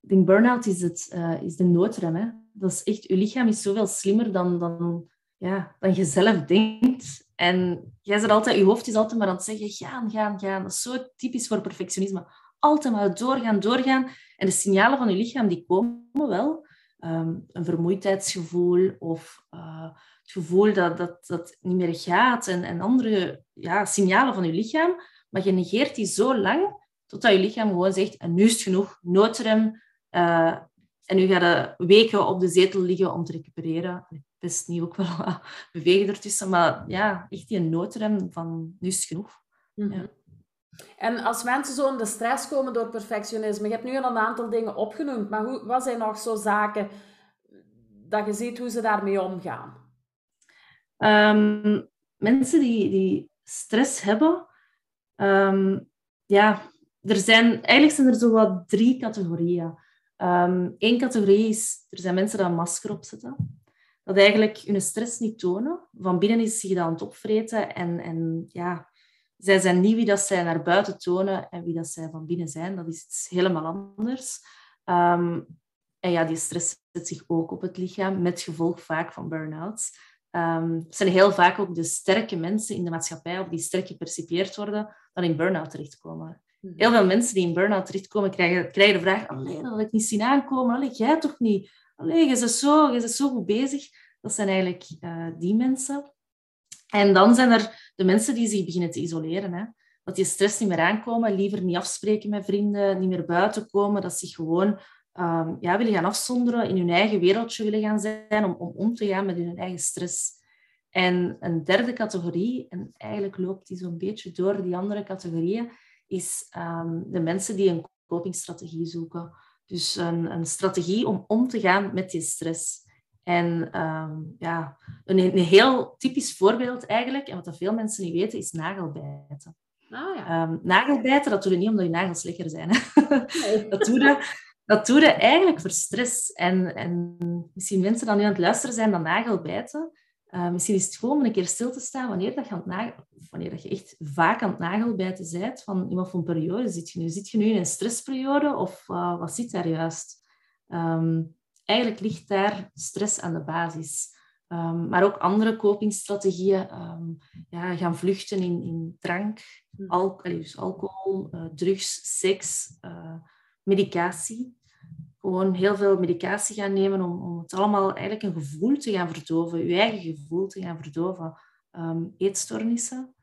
ik denk burn-out is, het, uh, is de noodrem. Hè. Dat is echt, je lichaam is zoveel slimmer dan, dan, ja, dan je zelf denkt. En jij zit altijd, je hoofd is altijd maar aan het zeggen, gaan, gaan, gaan. Dat is zo typisch voor perfectionisme. Altijd maar doorgaan, doorgaan. En de signalen van je lichaam, die komen wel. Ehm, een vermoeidheidsgevoel of uh, het gevoel dat, dat dat niet meer gaat en, en andere ja, signalen van je lichaam. Maar je negeert die zo lang totdat je lichaam gewoon zegt, en nu is het genoeg, noodrem. Uh, en nu ga je weken op de zetel liggen om te recupereren best niet ook wel [LAUGHS] bewegen ertussen. Maar ja, echt die noodrem van nu is genoeg. Mhm. ja. En als mensen zo in de stress komen door perfectionisme, je hebt nu al een aantal dingen opgenoemd, maar hoe, wat zijn nog zo zaken dat je ziet hoe ze daarmee omgaan? Um, mensen die, die stress hebben, um, ja, er zijn, eigenlijk zijn er zo wat drie categorieën. Eén ehm, categorie is, er zijn mensen die een masker opzetten. Dat eigenlijk hun stress niet tonen. Van binnen is zich dat aan het opvreten. En, en ja, zij zijn niet wie dat zij naar buiten tonen en wie dat zij van binnen zijn. Dat is iets helemaal anders. Um, en ja, die stress zet zich ook op het lichaam, met gevolg vaak van burn-outs. Um, het zijn heel vaak ook de sterke mensen in de maatschappij, of die sterk gepercipieerd worden, dan in burn-out terechtkomen. Mhm. Heel veel mensen die in burn-out terechtkomen, krijgen, krijgen de vraag, allee, dat had ik niet zien aankomen, allee, jij toch niet? Allee, je bent zo, zo goed bezig. Dat zijn eigenlijk uh, die mensen. En dan zijn er de mensen die zich beginnen te isoleren. Hè? Dat die stress niet meer aankomen, liever niet afspreken met vrienden, niet meer buiten komen, dat ze zich gewoon um, ja, willen gaan afzonderen, in hun eigen wereldje willen gaan zijn, om, om om te gaan met hun eigen stress. En een derde categorie, en eigenlijk loopt die zo'n beetje door die andere categorieën, is um, de mensen die een copingstrategie zoeken. Dus een, een, strategie om om te gaan met die stress. En um, ja, een, een, heel typisch voorbeeld eigenlijk, en wat dat veel mensen niet weten, is nagelbijten. Ah, ja. um, nagelbijten, dat doe je niet omdat je nagels lekker zijn. Nee. [LAUGHS] dat doe je dat doe je eigenlijk voor stress. En, en misschien mensen die nu aan het luisteren zijn dan nagelbijten. Uh, misschien is het gewoon om een keer stil te staan wanneer, dat je, aan nagel, dat je echt vaak aan het nagelbijten bent. Van in wat voor een periode zit je nu? Zit je nu in een stressperiode of uh, wat zit daar juist? Um, eigenlijk ligt daar stress aan de basis. Um, maar ook andere copingstrategieën. Um, ja, gaan vluchten in, in drank, hm. alcohol, dus alcohol uh, drugs, seks, medicatie gewoon heel veel medicatie gaan nemen om, om het allemaal eigenlijk een gevoel te gaan verdoven, je eigen gevoel te gaan verdoven. Um, eetstoornissen,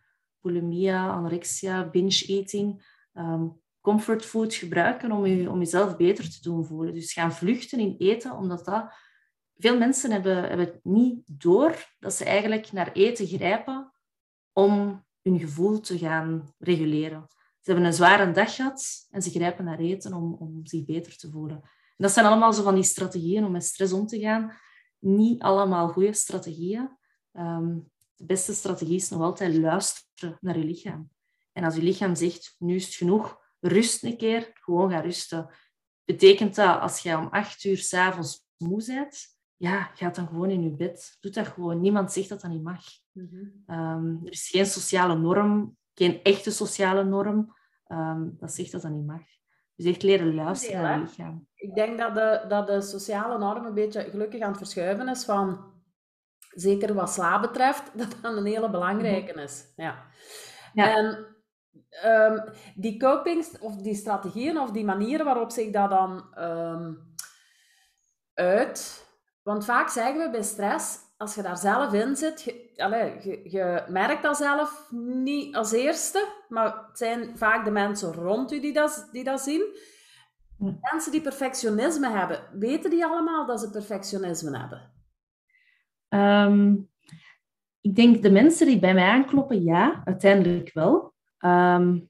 bulimia, anorexia, binge-eating, um, comfortfood gebruiken om, je, om jezelf beter te doen voelen. Dus gaan vluchten in eten, omdat dat... Veel mensen hebben, hebben niet door dat ze eigenlijk naar eten grijpen om hun gevoel te gaan reguleren. Ze hebben een zware dag gehad en ze grijpen naar eten om, om zich beter te voelen dat zijn allemaal zo van die strategieën om met stress om te gaan. Niet allemaal goede strategieën. Um, de beste strategie is nog altijd luisteren naar je lichaam. En als je lichaam zegt, nu is het genoeg, rust een keer, gewoon ga rusten. Betekent dat als je om acht uur s'avonds moe bent, ja, ga dan gewoon in je bed. Doe dat gewoon. Niemand zegt dat dat niet mag. Mm er is geen sociale norm, geen echte sociale norm, um, dat zegt dat dat niet mag. Dus echt leren luisteren naar lichaam. Ik denk dat de, dat de sociale norm een beetje gelukkig aan het verschuiven is van, zeker wat slaap betreft, [LAUGHS] dat dat een hele belangrijke mhm. is. Ja. ja. En um, die copings, of die strategieën, of die manieren waarop zich dat dan um, uit... Want vaak zeggen we bij stress, als je daar zelf in zit, je, allez, je, je, merkt dat zelf niet als eerste, maar het zijn vaak de mensen rond u die dat, die dat zien. Hm. Mensen die perfectionisme hebben, weten die allemaal dat ze perfectionisme hebben? Um, ik denk de mensen die bij mij aankloppen, ja, uiteindelijk wel. Um,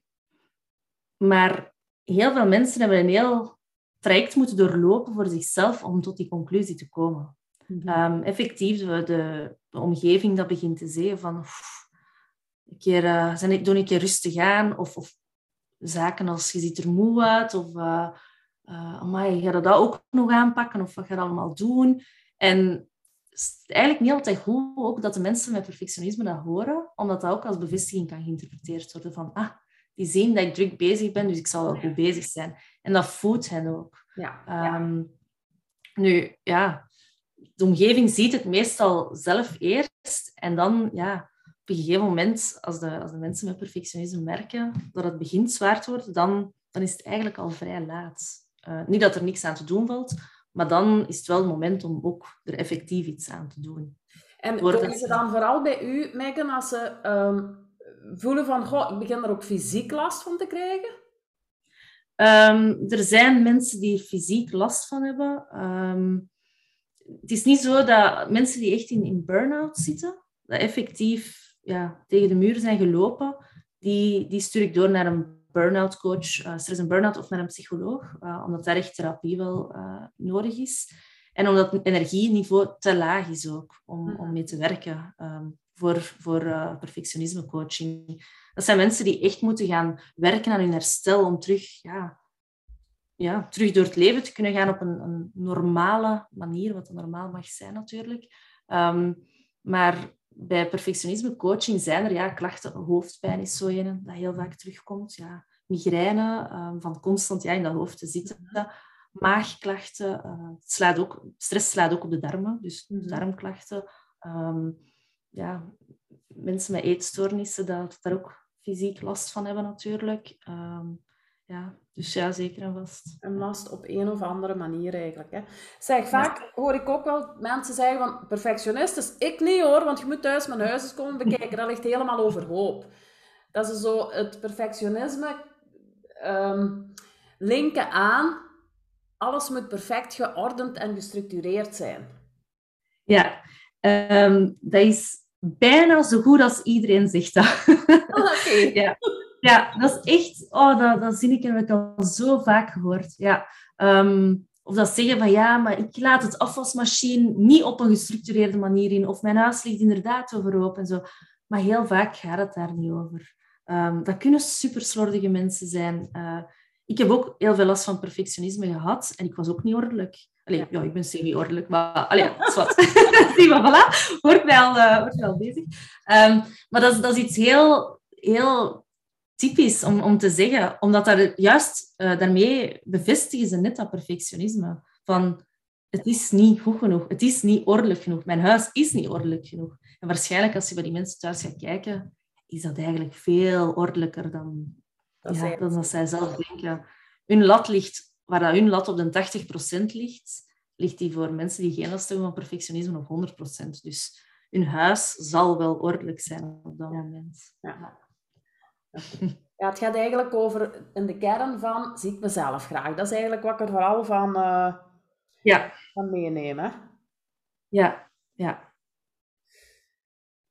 maar heel veel mensen hebben een heel traject moeten doorlopen voor zichzelf om tot die conclusie te komen. Um, effectief, de, de, omgeving dat begint te zeggen van... een keer, uh, zijn, doe een keer rustig aan. Of, of zaken als je ziet er moe uit. Of uh, uh, amai, ga je dat ook nog aanpakken? Of wat ga je allemaal doen? En eigenlijk niet altijd goed ook dat de mensen met perfectionisme dat horen. Omdat dat ook als bevestiging kan geïnterpreteerd worden van... Ah, die zien dat ik druk bezig ben, dus ik zal wel goed bezig zijn. En dat voedt hen ook. Ja, um, Nu, ja, de omgeving ziet het meestal zelf eerst. En dan, ja, op een gegeven moment, als de, als de mensen met perfectionisme merken dat het begint zwaar te worden, dan, dan is het eigenlijk al vrij laat. Uh, niet dat er niks aan te doen valt, maar dan is het wel het moment om ook er effectief iets aan te doen. En is het dan vooral bij u, Megan, als ze um, voelen van, goh, ik begin er ook fysiek last van te krijgen? Um, er zijn mensen die er fysiek last van hebben. Um, het is niet zo dat mensen die echt in, in burn-out zitten, dat effectief ja, tegen de muur zijn gelopen, die, die stuur ik door naar een burn-out coach, uh, stress en burn-out, of met een psycholoog, omdat daar echt therapie wel nodig is. En omdat het energieniveau te laag is ook om, om mee te werken um, voor, voor perfectionisme coaching. Dat zijn mensen die echt moeten gaan werken aan hun herstel om terug ja, ja, terug door het leven te kunnen gaan op een, een normale manier, wat normaal mag zijn natuurlijk. Um, maar bij perfectionisme coaching zijn er ja, klachten. Hoofdpijn is zo een dat heel vaak terugkomt. Ja, migraine, um, van constant ja, in dat hoofd te zitten. Maagklachten. Uh, slaat ook, stress slaat ook op de darmen, dus mm darmklachten. Um, ja, mensen met eetstoornissen, dat daar ook fysiek last van hebben natuurlijk. Um, ja, dus ja, zeker en vast. Een last op een of andere manier eigenlijk. Hè. Zeg, vaak hoor ik ook wel mensen zeggen van perfectionist is ik niet hoor, want je moet thuis mijn huis komen bekijken. Dat ligt helemaal overhoop. Dat is zo het perfectionisme um, linken aan alles moet perfect geordend en gestructureerd zijn. Ja, um, dat is bijna zo goed als iedereen zegt dat. [LAUGHS] Oké. ja. Ja, dat is echt... Oh, dat, dat zie ik heb ik al zo vaak gehoord. Ja. Ehm, of dat zeggen van ja, maar ik laat het afwasmachine niet op een gestructureerde manier in. Of mijn huis ligt inderdaad overhoop en zo. Maar heel vaak gaat het daar niet over. Um, dat kunnen super slordige mensen zijn. Uh, ik heb ook heel veel last van perfectionisme gehad. En ik was ook niet ordelijk. Allee, ja, ik ben semi-ordelijk, maar allee, wat. [LAUGHS] Zie maar, voilà. Wordt wel, uh, wordt wel bezig. Um, maar dat is, dat is iets heel, heel typisch om, om te zeggen, omdat daar juist uh, daarmee bevestigen ze net dat perfectionisme. Van, het is niet goed genoeg, het is niet ordelijk genoeg, mijn huis is niet ordelijk genoeg. En waarschijnlijk als je bij die mensen thuis gaat kijken, is dat eigenlijk veel ordelijker dan dat, ja, dan dat zij zelf denken. Hun lat ligt, waar dat hun lat op de 80% ligt, ligt die voor mensen die geen last hebben van perfectionisme op 100%. Dus hun huis zal wel ordelijk zijn op dat moment. Ja. Ja, het gaat eigenlijk over in de kern van zie ik mezelf graag. Dat is eigenlijk wat ik er vooral van, uh, ja. van meeneem. Ja, ja.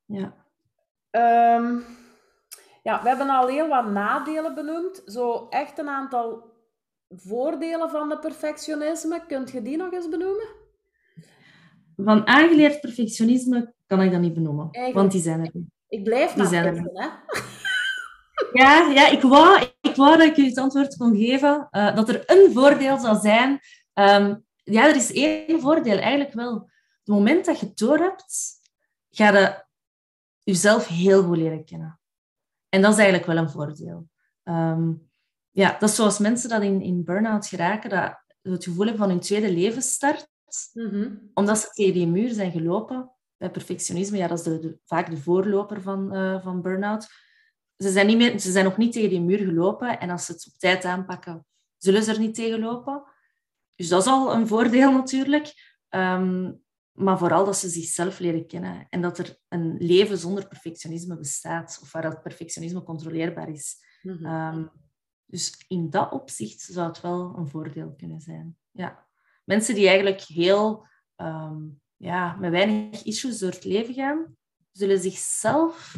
Ja. Um, ja, we hebben al heel wat nadelen benoemd. Zo echt een aantal voordelen van de perfectionisme. Kunt je die nog eens benoemen? Van aangeleerd perfectionisme kan ik dat niet benoemen, want die zijn er. Ik blijf er. hè? Ja, ja ik, wou, ik wou dat ik je het antwoord kon geven. Uh, dat er een voordeel zou zijn. Um, ja, er is één voordeel eigenlijk wel. Op het moment dat je het door hebt, ga je jezelf heel goed leren kennen. En dat is eigenlijk wel een voordeel. Um, ja, dat is zoals mensen dat in, in burn-out geraken, dat het gevoel hebben van hun tweede levensstart. Mm -hmm. Omdat ze tegen die muur zijn gelopen. Bij perfectionisme, ja, dat is de, vaak de voorloper van, uh, van burn-out ze zijn, niet meer, ze zijn nog niet tegen die muur gelopen. En als ze het op tijd aanpakken, zullen ze er niet tegen lopen. Dus dat is al een voordeel natuurlijk. Um, maar vooral dat ze zichzelf leren kennen. En dat er een leven zonder perfectionisme bestaat. Of waar dat perfectionisme controleerbaar is. Mm -hmm. dus in dat opzicht zou het wel een voordeel kunnen zijn. Ja. Mensen die eigenlijk heel... Um, ja, met weinig issues door het leven gaan, zullen zichzelf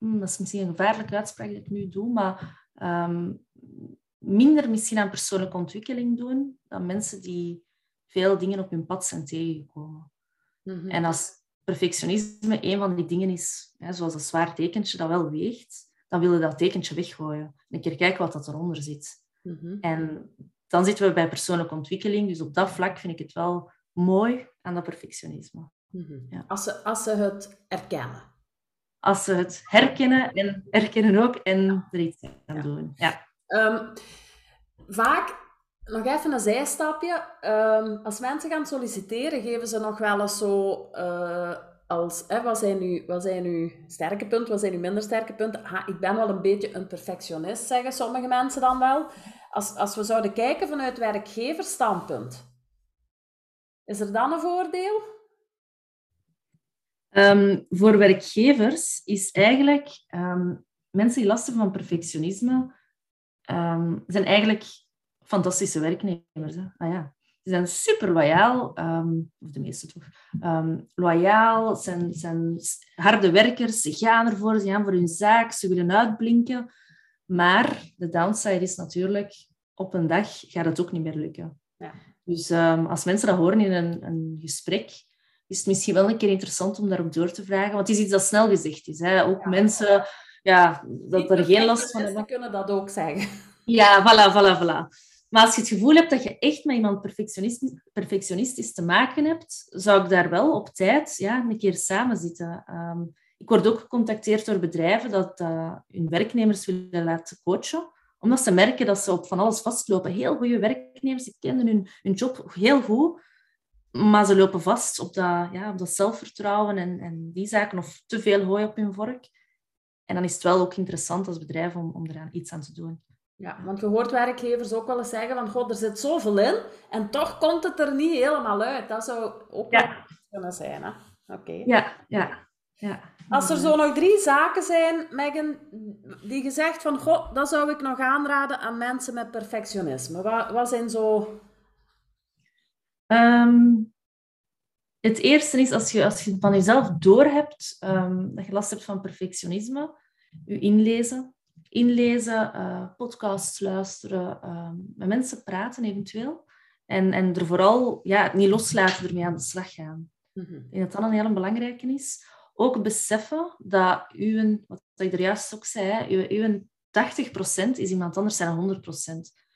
dat is misschien een gevaarlijke uitspraak die ik nu doe, maar ehm, minder misschien aan persoonlijke ontwikkeling doen dan mensen die veel dingen op hun pad zijn tegengekomen. Mhm. En als perfectionisme een van die dingen is, hè, zoals een zwaar tekentje dat wel weegt, dan willen dat tekentje weggooien. En een keer kijken wat dat eronder zit. Mhm. En dan zitten we bij persoonlijke ontwikkeling. Dus op dat vlak vind ik het wel mooi aan dat perfectionisme. Mhm. ja. als, ze, als ze het erkennen als ze het herkennen en herkennen ook en er iets aan doen. Ja. Um, vaak, nog even een zijstapje, um, als mensen gaan solliciteren, geven ze nog wel eens zo uh, als, hè, wat, zijn nu, wat zijn uw sterke punten, wat zijn uw minder sterke punten? Ha, ik ben wel een beetje een perfectionist, zeggen sommige mensen dan wel. Als, als we zouden kijken vanuit werkgeversstandpunt, is er dan een voordeel? Um, voor werkgevers is eigenlijk um, mensen die last hebben van perfectionisme, um, zijn eigenlijk fantastische werknemers. Hè? Ah, ja. Ze zijn super loyaal, of de meeste toch, loyaal, zijn, zijn harde werkers, ze gaan ervoor, ze gaan voor hun zaak, ze willen uitblinken. Maar de downside is natuurlijk, op een dag gaat het ook niet meer lukken. Ja. Dus ehm, als mensen dat horen in een, een gesprek, is het misschien wel een keer interessant om daarop door te vragen. Want het is iets dat snel gezegd is. Hè? Ook mensen ja, dat er geen last van hebben. kunnen dat ook zeggen. [LAUGHS] Ja, voilà, voilà, voilà. Maar als je het gevoel hebt dat je echt met iemand perfectionistisch, perfectionistisch te maken hebt, zou ik daar wel op tijd ja, een keer samen zitten. Ehm, ik word ook gecontacteerd door bedrijven dat uh, hun werknemers willen laten coachen, omdat ze merken dat ze op van alles vastlopen. Heel goede werknemers, die kennen hun, hun job heel goed, maar ze lopen vast op dat, ja, op dat zelfvertrouwen en, en die zaken, of te veel hooi op hun vork. En dan is het wel ook interessant als bedrijf om, om eraan iets aan te doen. Ja, want je hoort werkgevers ook wel eens zeggen van, god, er zit zoveel in en toch komt het er niet helemaal uit. Dat zou ook ja. kunnen zijn, hè? Oké. Ja, ja, ja. Als er zo nog drie zaken zijn, Megan, die gezegd van, god, dat zou ik nog aanraden aan mensen met perfectionisme. Wat, wat zijn zo... Um, het eerste is, als je, als je van jezelf doorhebt um, dat je last hebt van perfectionisme, je inlezen inlezen, uh, podcasts luisteren, uh, met mensen praten eventueel. En, en er vooral ja, niet loslaten, ermee aan de slag gaan. Mm Ik denk dat dat een heel belangrijke is. Ook beseffen dat uw, wat ik er juist ook zei, uw, uw 80% is iemand anders zijn 100%.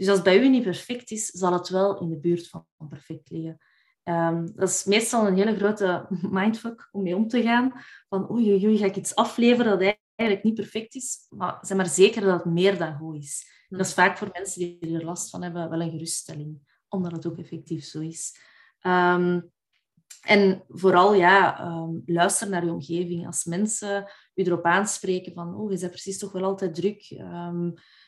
Dus als bij u niet perfect is, zal het wel in de buurt van perfect liggen. Um, dat is meestal een hele grote [LAUGHS] mindfuck om mee om te gaan. Van oei, oei, ga ik iets afleveren dat eigenlijk niet perfect is, maar zeg maar zeker dat het meer dan goed is. Dat is vaak voor mensen die er last van hebben wel een geruststelling, omdat het ook effectief zo is. Um, en vooral, ja, um, luister naar je omgeving. Als mensen je erop aanspreken van, oh, je bent precies toch wel altijd druk.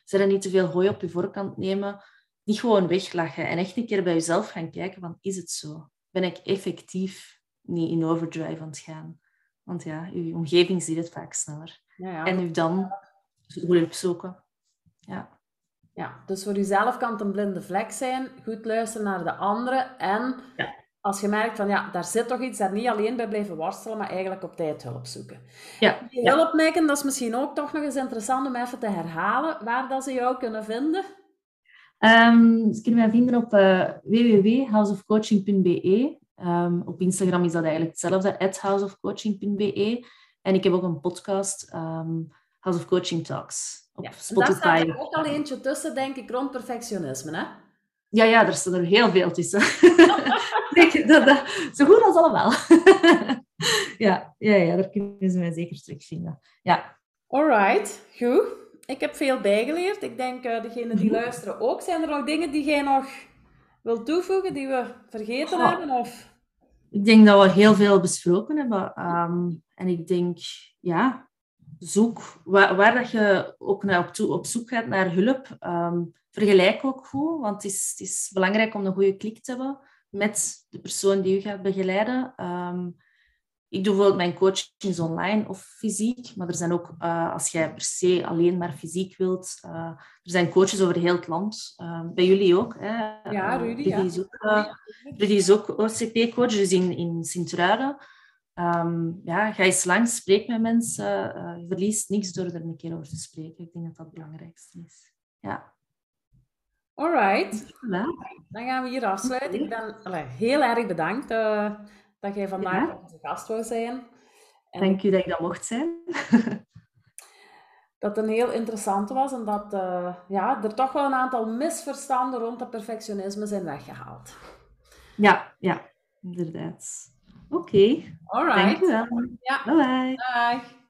Zijn er niet te veel hooi op je voorkant nemen? Niet gewoon weglachen en echt een keer bij jezelf gaan kijken van, is het zo? Ben ik effectief niet in overdrive aan het gaan? Want ja, je omgeving ziet het vaak sneller. Ja, ja. En u dan hulp zoeken. Ja. ja, dus voor jezelf kan het een blinde vlek zijn. Goed luisteren naar de anderen. En ja. Als je merkt van ja, daar zit toch iets, daar niet alleen bij blijven worstelen, maar eigenlijk op tijd hulp zoeken. Ja. Die hulp dat is misschien ook toch nog eens interessant om even te herhalen waar dat ze jou kunnen vinden. Um, ze kunnen mij vinden op uh, www.houseofcoaching.be. Um, op Instagram is dat eigenlijk hetzelfde, at houseofcoaching.be. En ik heb ook een podcast, um, House of Coaching Talks, op ja, Spotify. Daar staat er ook al eentje tussen, denk ik, rond perfectionisme, hè? Ja, ja, er staan er heel veel tussen. [LAUGHS] [LAUGHS] dat, dat, zo goed als allemaal. [LAUGHS] ja, ja, ja, daar kunnen ze mij zeker terugvinden. Ja. Alright, goed. Ik heb veel bijgeleerd. Ik denk, uh, degenen die mhm. luisteren ook. Zijn er nog dingen die jij nog wilt toevoegen, die we vergeten hebben? Of? Ik denk dat we heel veel besproken hebben. Um, en ik denk, ja, zoek waar, waar dat je ook naar op, op zoek gaat naar hulp. Um, vergelijk ook goed, want het is, het is belangrijk om een goede klik te hebben met de persoon die u gaat begeleiden. Um, ik doe bijvoorbeeld mijn coachings online of fysiek, maar er zijn ook, uh, als jij per se alleen maar fysiek wilt, uh, er zijn coaches over heel het land. Uh, bij jullie ook. Hè? Ja, Rudy. Rudy, is ook, Rudy is ook OCP-coach, dus in, in Sint-Truiden. Um, ja, ga eens langs, spreek met mensen. je verliest niks door er een keer over te spreken. Ik denk dat dat het belangrijkste is. Ja. Alright. Dan gaan we hier afsluiten. Ik ben allee, heel erg bedankt dat jij vandaag ja. onze gast wou zijn. En Dank u dat ik dat mocht zijn. [LAUGHS] dat het een heel interessante was en dat uh, ja, er toch wel een aantal misverstanden rond dat perfectionisme zijn weggehaald. Ja, ja, inderdaad. Oké. Okay. Alright. Dank u wel. Ja. Bye bye. Bye.